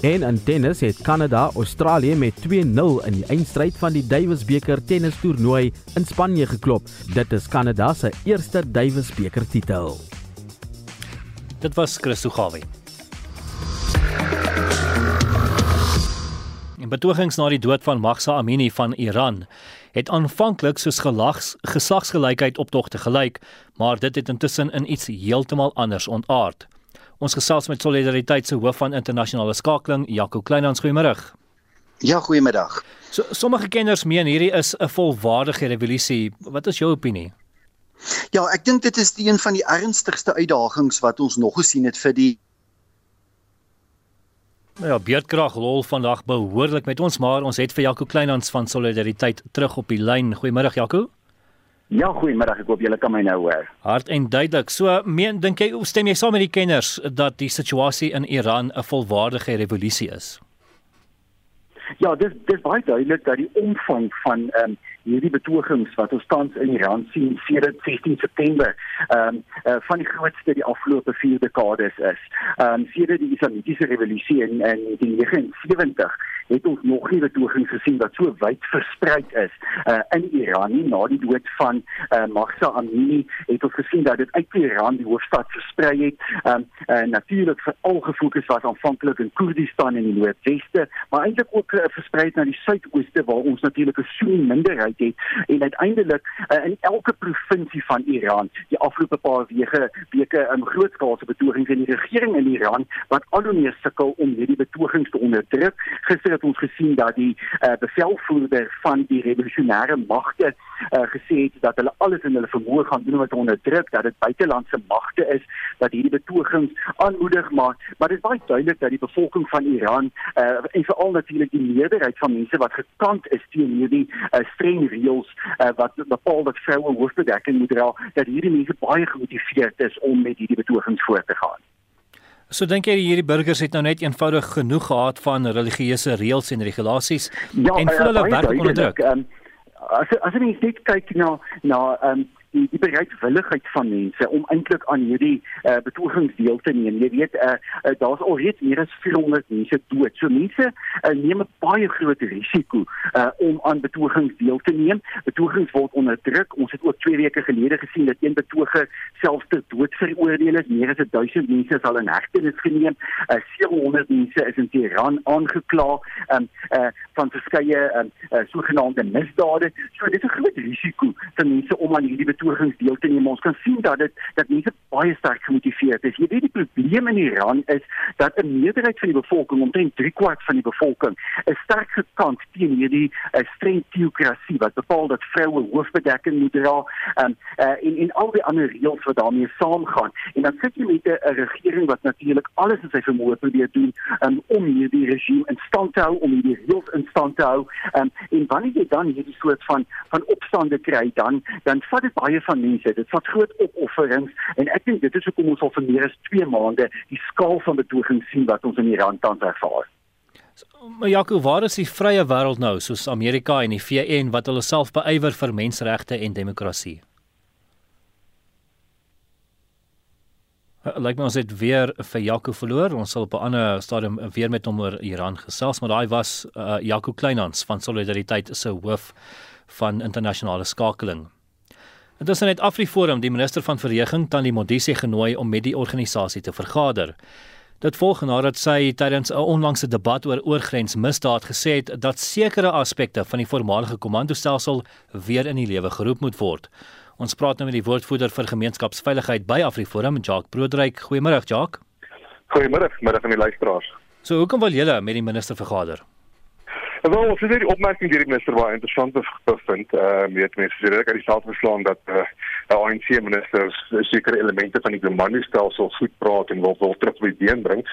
Speaker 4: En in tennis het Kanada Australië met 2-0 in die eindstryd van die Davis beker tennistoernooi in Spanje geklop. Dit is Kanada se eerste Davis beker titel.
Speaker 2: Dit was Christo Gawie. In betogings na die dood van Mahsa Amini van Iran het aanvanklik soos gelags geslagsgelykheid optogte gelyk, maar dit het intussen in iets heeltemal anders ontaard. Ons gesels met Solidariteit se hoof van internasionale skakeling, Jaco Kleinhans, goeiemôre.
Speaker 16: Ja, goeiemiddag.
Speaker 2: So sommige kenners meen hierdie is 'n volwaardige revolusie. Wat is jou opinie?
Speaker 16: Ja, ek dink dit is een van die ernstigste uitdagings wat ons nog gesien het vir die
Speaker 2: Ja, Beerdkrag lol vandag behoorlik met ons, maar ons het vir Jaco Kleinhans van Solidariteit terug op die lyn. Goeiemôre Jaco.
Speaker 17: Ja, goeiemiddag. Ek hoop julle kan my nou hoor.
Speaker 2: Hard en duidelik. So, meen dink jy stem jy saam met die kenners dat die situasie in Iran 'n volwaardige revolusie is?
Speaker 17: Ja, dis dis baie duidelik dat die omvang van ehm um, hierdie betogings wat ons tans in Iran sien sedert 16 September ehm um, uh, van die grootste die afgelope 4 dekades is. Ehm um, sedert die islamitiese revolusie in in 1979 het ons nog nie betogings gesien wat so wyd versprei is uh, in Iran nie na die dood van uh, Mahsa Amini het ons gesien dat dit uit Iran die hoofstad versprei het. Um, uh, natuurlik veral gefokus was aanvanklik in Koerdistan in die noordweste, maar eintlik ook uh, versprei na die suidooste waar ons natuurlik 'n Sunni minderheid het en uiteindelik uh, in elke provinsie van Iran die afgelope paar weke weke 'n um, grootskaalse betogings in die regering in Iran wat al hoe meer sukkel om hierdie betogings te onderdruk. Gister het ons gesien dat die uh, bevelvoerder van die revolusionêre magte uh, gesê het dat hulle alles in hulle vermoë gaan doen om te onderdruk dat dit buitelandse magte is dat hierdie betogings aanmoedig maar maar dit is baie duidelik dat die bevolking van Iran uh, en veral natuurlik die meerderheid van mense wat gekant is teen hierdie uh, streng reëls uh, wat bepaal dat vroue hoofbedekking moet dra dat hierdie mense baie gemotiveerd is om met hierdie betogings voort te gaan.
Speaker 2: So dink jy hierdie burgers het nou net eenvoudig genoeg gehad van religieuse reëls en regulasies ja, en voel hulle werklik onder druk?
Speaker 17: Um, as as jy net kyk na na um, die die bereidwilligheid van mense om eintlik aan hierdie uh, betogings deel te neem. Jy weet, uh, uh, daar's alreeds meer as 400 mense dood. So mense uh, neem 'n baie groot risiko uh, om aan betogings deel te neem. Betogings word onderdruk. Ons het ook 2 weke gelede gesien dat een betoger selfs ter dood veroordeel is. Meer as 1000 mense is al in hegtenis geneem. Uh, 700 mense is in Teheran aangekla um, uh, van verskeie um, uh, sogenaamde misdade. So dit is 'n groot risiko vir mense om aan hierdie betogings deel te neem. Ons kan sien dat dit dat mense baie sterk gemotiveerd is. Jy weet die probleem in Iran is dat 'n meerderheid van die bevolking, omtrent 3/4 van die bevolking, is sterk gekant teen hierdie uh, streng teokrasie wat bepaal dat vroue hoofbedekking moet dra um, uh, en en al die ander reëls wat daarmee saamgaan. En dan sit jy met 'n regering wat natuurlik alles in sy vermoë probeer doen um, om hierdie regime in stand te hou, om hierdie reëls in stand te hou. Um, en wanneer jy dan hierdie soort van van opstande kry, dan dan vat dit baie baie van mense. Dit vat groot opofferings en ek dink dit is hoekom ons al vir meer as 2 maande die skaal van betoging sien wat ons in Iran tans ervaar.
Speaker 2: Maar Jaco, waar is die vrye wêreld nou soos Amerika en die VN wat hulle self beywer vir menseregte en demokrasie? Lyk my ons het weer vir Jaco verloor. Ons sal op 'n ander stadium weer met hom oor Iran gesels, maar daai was uh, Jaco Kleinhans van Solidariteit se hoof van internasionale skakeling. Dit is net Afriforum die minister van verreging Tandi Modise genooi om met die organisasie te vergader. Dit volg nadat sy tydens 'n onlangse debat oor oorgrensmisdaad gesê het dat sekere aspekte van die voormalige komandostelsel weer in die lewe geroep moet word. Ons praat nou met die woordvoerder vir gemeenskapsveiligheid by Afriforum, Jacques Broodryk. Goeiemôre, Jacques.
Speaker 18: Goeiemôre, middag aan die luisteraars.
Speaker 2: So, hoekom wil julle met die minister vergader?
Speaker 18: En wel, ons het hierdie opmerking deur die minister baie interessant bevind. Ehm uh, weet mense sê dit ek het self verslaan dat eh uh, ANC ministers sekere elemente van die komandostelsel goed praat en wil wil terug by been bring.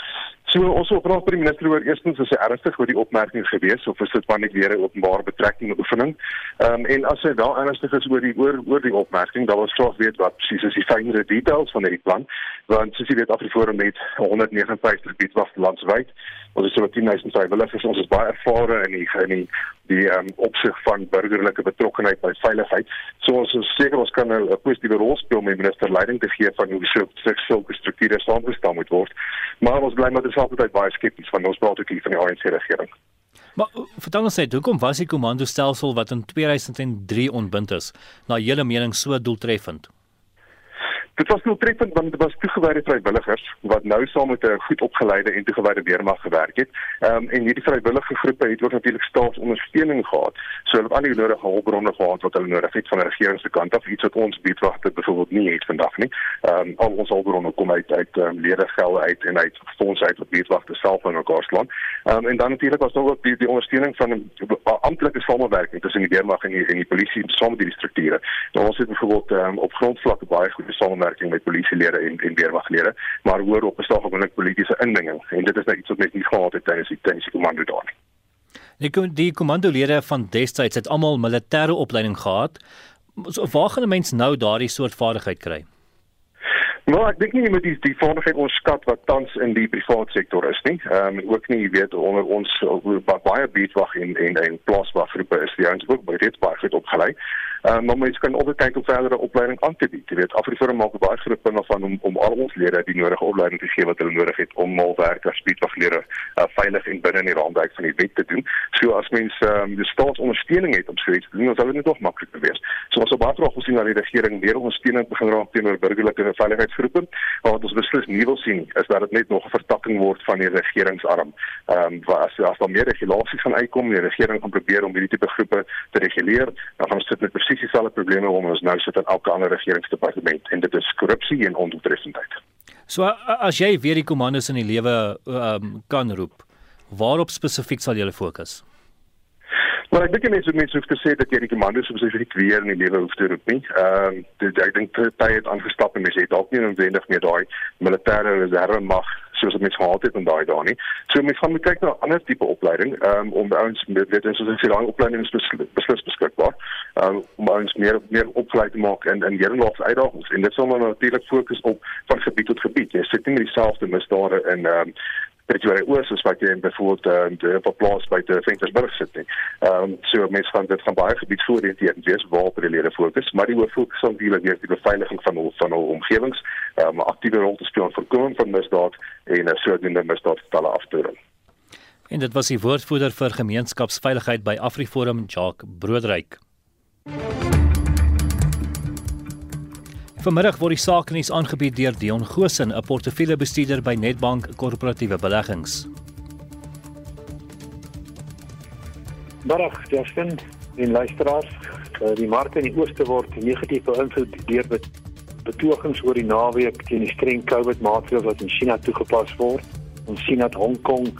Speaker 18: So ons wil vra vir die minister oor eerstens is hy ernstig oor die opmerking gewees of is dit van net weer 'n openbare betrekking oefening? Ehm um, en as hy wel ernstig is oor die oor oor die opmerking, dan wil ons graag weet wat presies is die fynere details van hierdie plan, want soos jy weet Afriforum met 159 gebied was landwyd. Ons is so 10000 vrywilligers, ons is baie ervare in die in die um, opsig van burgerlike betrokkenheid by veiligheid. So ons is seker ons kan 'n positiewe rol speel met minister leiding te gee van hoe so sulke strukture saamgestel moet word. Maar ons bly met dieselfde tyd baie skepties van ons praat ook hier van die ANC regering.
Speaker 2: Maar vertel ons net, hoekom was die komando stelsel wat in 2003 ontbind is, na julle mening so doeltreffend?
Speaker 18: Dit was nou treffend want dit was toegewyde vrywilligers wat nou saam met 'n goed opgeleide en toegewyde weermag gewerk het. Ehm um, en hierdie vrywillige groepe het ook natuurlik staatsondersteuning gehad. So hulle het al die nodige hulpbronne gehad wat hulle nodig het van die regering se kant af, iets wat ons beedwagte byvoorbeeld nie het vandag nie. Ehm um, al ons hulpbronne kom uit uit um, ledegelde uit en uit fondse uit wat beedwagte self in mekaar slaan. Ehm um, en dan natuurlik was daar ook die, die ondersteuning van 'n amptelike samewerking tussen die weermag en die en die polisie saam met die strukture. Nou ons het byvoorbeeld um, op grondvlak baie goeie samewerking samewerking met polisielede en en weermaglede, maar hoor op bestaan gewoonlik politieke indinging en dit is net iets wat mens nie gehad het tydens die tydens die komando daar nie.
Speaker 2: Die die kommandolede van destyds het almal militêre opleiding gehad. So waar gaan 'n mens nou daardie soort vaardigheid kry?
Speaker 18: Nou ek dink nie jy moet die die vaardigheid onskat wat tans in die private sektor is nie. Ehm um, ook nie jy weet onder ons baie beatwag en en en plaaswaggroepe is die ouens ook baie reeds baie goed opgelei. Um, maar mens kan ook kyk om verdere opleiding aan te bied. Jy weet Afriforum maak baie groot punt van om om al ons lede die nodige opleiding te gee wat hulle nodig het om mal werk as beatwaglede uh, veilig en binne in die raamwerk van die wet te doen. So as mens ehm um, die staatsondersteuning het om so iets te doen, dan sal dit nog makliker wees. So ons sou baie graag gesien dat die regering meer ondersteuning begin raak teenoor burgerlike veiligheid groepe. Wat ons beslis nie wil sien is dat dit net nog 'n vertakking word van die regeringsarm. Ehm um, waar as as daar meer regulasies gaan uitkom, die regering gaan probeer om hierdie tipe groepe te reguleer, dan gaan ons sit met presies dieselfde probleme waar ons nou sit in elke ander regeringsdepartement en dit is korrupsie en ondoeltreffendheid.
Speaker 2: So as jy weer die kommandos in die lewe um, kan roep, waarop spesifiek sal jy fokus?
Speaker 18: Maar ek dink jy mense mense hoef te sê dat jy die komando spesifiek weer in die lewe hoef te roep nie. Ehm um, ek dink tyd het aangestap en mense het dalk nie noodwendig meer daai militêre reserve mag soos wat mense gehad het in daai dae nie. So mense gaan moet kyk na ander tipe opleiding ehm um, om ouens met weet ons as jy daai opleiding is beslis beskikbaar. Ehm um, om ouens meer meer opgeleid te maak in in hedendaagse uitdagings en dit sal nou natuurlik fokus op van gebied tot gebied. Jy sit nie met dieselfde misdade in ehm um, Pretoria Oos as wat jy byvoorbeeld uh, in die plaas by die Ventersburg sit nie. Ehm um, so mense gaan dit gaan baie gebied voororiënteerd wees waar die lede fokus, maar die hoof fokus sal die weer die beveiliging van hul van hul omgewings, ehm um, aktiewe rol te speel in voorkoming van misdaad en uh, soortgelyke misdaadstalle af te doen.
Speaker 2: En dit was die woordvoerder vir gemeenskapsveiligheid by AfriForum, Jacques Broodryk. Vanmiddag word die saaknuus aangebied deur Dion Gosen, 'n portefeuljebestuurder by Nedbank Korporatiewe Beleggings.
Speaker 19: Middag, Justin en luisteraars. Eh, die markte in die ooste word negatief beïnvloed deur betogings oor die naweek teen die streng COVID-maatreëls wat in China toegepas word. Ons sien dat Hong Kong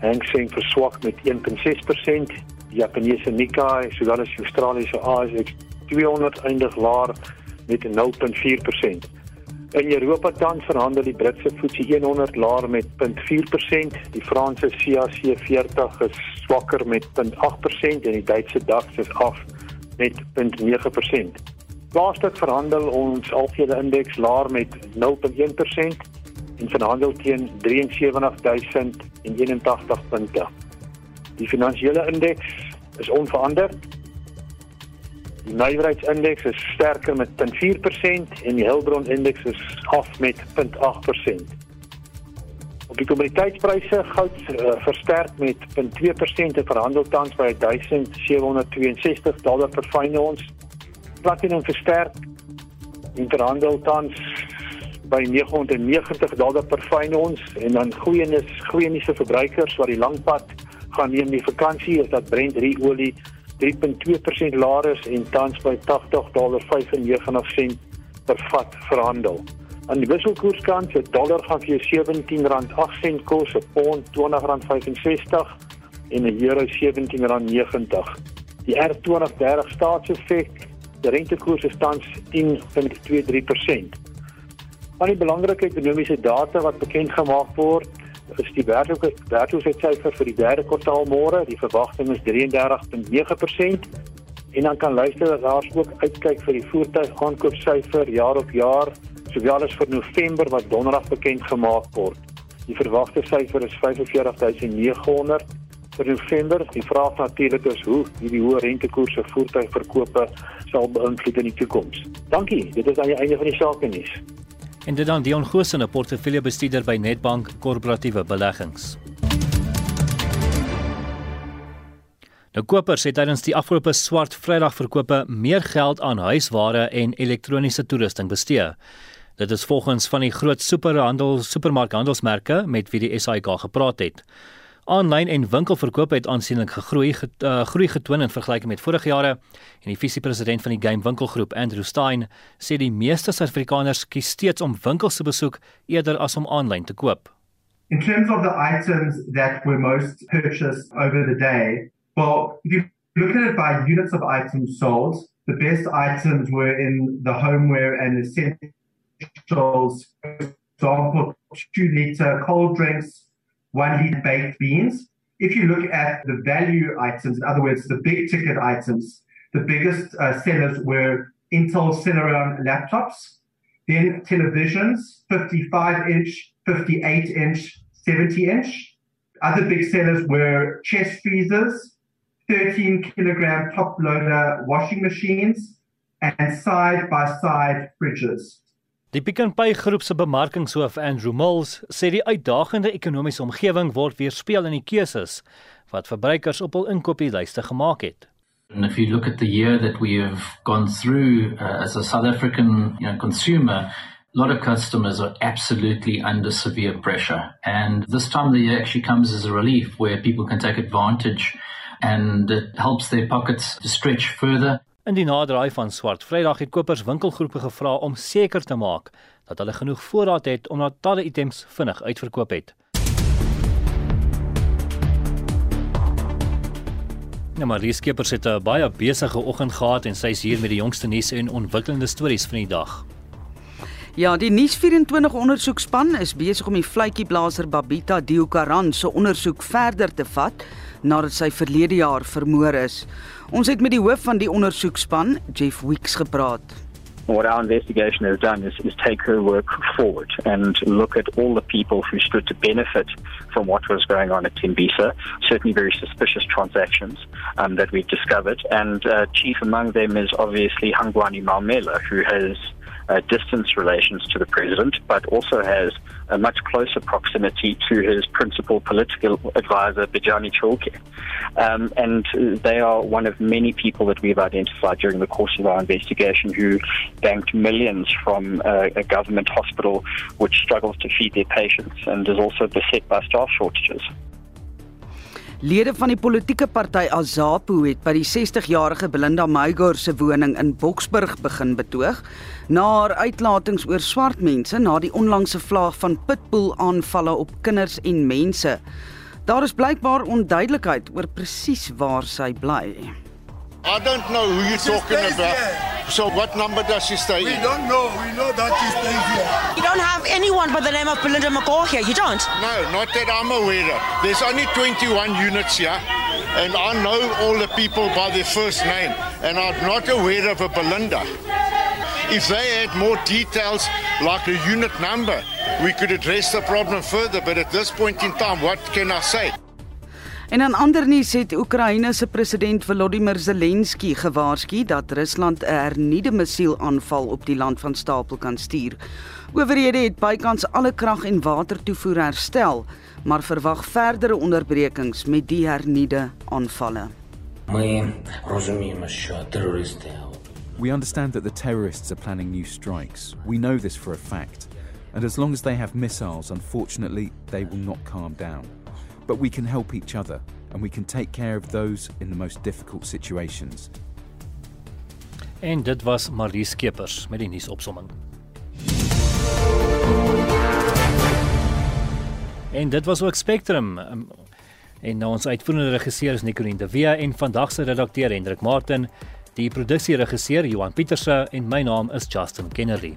Speaker 19: Hang Seng verswak met 1.6%, die Japannese Nikkei, sowel as die Australiese ASX 200 eindig laer met 0.4%. In Europa tans verhandel die Britse FTSE 100 laer met 0.4%, die Franse CAC 40 is swakker met 0.8% en die Duitse DAX is af met 0.9%. Laaslik verhandel ons algehele indeks laer met 0.1% en verhandel teen 73081 punte. Die finansiële indeks is onveranderd Nywerheidsindeks is sterker met 0.4% en die Hillbron indeks is af met 0.8%. Op die kommoditeitspryse goud uh, versterk met 0.2% en verhandel tans by 1762 dollar per fyn ons. Platinum versterk en verhandel tans by 990 dollar per fyn ons en dan goeienis goeienisse verbruikers wat die langpad gaan neem die vakansie is dat Brent olie 3.2% laer is en tans by 80.95 sent per vat verhandel. Aan die wisselkoerskant, die dollar gaan vir jou R17.08 kos, 'n pond R20.65 en 'n euro R17.90. Die R2030 staatsefek, die rentekoers is tans 10.23%. Van die belangrike ekonomiese data wat bekend gemaak word, is die werkloosheidsyfer vir die derde kwartaal môre. Die verwagting is 33.9% en dan kan luisteraars ook uitkyk vir die voertuigaankoopsyfer jaar op jaar, sowel as vir November wat donderdag bekend gemaak word. Die verwagte syfer is 45900 vir November. Die vraag natuurlik is hoe hierdie hoë rentekoerse voertuigverkope sal beïnvloed in die toekoms. Dankie. Dit is aan die einde van die sake nuus.
Speaker 2: En dit dan Dion Goosen, 'n portefeuljebestuurder by Nedbank Korporatiewe Beleggings. Nou kopers het tydens die afgelope swart Vrydag verkope meer geld aan huisware en elektroniese toerusting bestee. Dit is volgens van die groot superhandel supermarkhandelsmerke met wie die SAIK gepraat het. Aanlyn en winkelverkope het aansienlik gegroei, get, uh, groei getoon in vergelyking met vorige jare. En die visiepresident van die Game Winkelgroep, Andrew Stein, sê die meeste Suid-Afrikaners kies steeds om winkels te besoek eerder as om aanlyn te koop.
Speaker 20: In terms of the items that were most purchased over the day, well, if you look at it by units of items sold, the best items were in the homeware and essentials, for example, two liter cold drinks, one liter baked beans. If you look at the value items, in other words, the big ticket items, the biggest uh, sellers were Intel Celeron laptops, then televisions, 55 inch, 58 inch, 70 inch. Other big sellers were chest freezers, 13 kilogram top loader washing machines, and side by side fridges.
Speaker 2: Die Pick n Pay groep se bemarkingshoof Andrew Mills sê die uitdagende ekonomiese omgewing word weerspieël in die keuses wat verbruikers op hul inkopieslyste gemaak het.
Speaker 21: And if you look at the year that we have gone through uh, as a South African you know, consumer, a lot of customers are absolutely under severe pressure. And this time of the year actually comes as a relief where people can take advantage and it helps their pockets to stretch further.
Speaker 2: In die naderdraai van Swart Vrydag het kopers winkelgroepe gevra om seker te maak dat hulle genoeg voorraad het omdat talle items vinnig uitverkoop het. Nou maar die skepers het 'n baie besige oggend gehad en sy is hier met die jongste nuus en ontwikkelende stories van die dag.
Speaker 5: Ja, die Nuus 24 ondersoekspan is besig om die vletjieblaser Babita Diokaran se ondersoek verder te vat nadat sy verlede jaar vermoor is. Ons het met die hoof van die ondersoekspan, Jeff Weeks, gepraat.
Speaker 6: What our investigation has done is, is take her work forward and look at all the people who stood to benefit from what was going on at Timbisa, certainly very suspicious transactions um, that we've discovered. And uh, chief among them is obviously Hangwani Malmela, who has uh, distance relations to the president, but also has a much closer proximity to his principal political advisor, Bijani Chalke. Um, and they are one of many people that we've identified during the course of our investigation who banked millions from uh, a government hospital which struggles to feed their patients and is also beset by staff shortages.
Speaker 5: Lede van die politieke party Azapo het by die 60-jarige Belinda Meygor se woning in Boksburg begin betoog na haar uitlatings oor swart mense na die onlangse vlaag van pitbull aanvalle op kinders en mense. Daar is blykbaar onduidelikheid oor presies waar sy bly.
Speaker 10: I don't know who you're talking about.
Speaker 11: Here.
Speaker 10: So what number does she stay
Speaker 11: We
Speaker 10: in?
Speaker 11: don't know. We know that she stays here.
Speaker 12: You don't have anyone by the name of Belinda McCaw here, you don't?
Speaker 10: No, not that I'm aware of. There's only 21 units here, and I know all the people by their first name, and I'm not aware of a Belinda. If they had more details, like a unit number, we could address the problem further, but at this point in time, what can I say?
Speaker 5: En aan ander nuus het Oekraïne se president Volodymyr Zelensky gewaarsku dat Rusland 'n hernuide missielaanval op die land van stapel kan stuur. Owerhede het bykans alle krag en watertoevoer herstel, maar verwag verdere onderbrekings met die hernuide aanvalle.
Speaker 22: We understand that the terrorists are planning new strikes. We know this for a fact. And as long as they have missiles, unfortunately, they will not calm down. But we can help each other, and we can take care of those in the most difficult situations.
Speaker 2: En dit was Marie Skeepers met die nuusopsomming. En dit was ook Spectrum. Um, En nou ons uitvoerende regisseur is Nicoline de Wee en vandag se redakteur Hendrik Martin, die produksieregisseur Johan Pieterse en my naam is Justin Kennedy.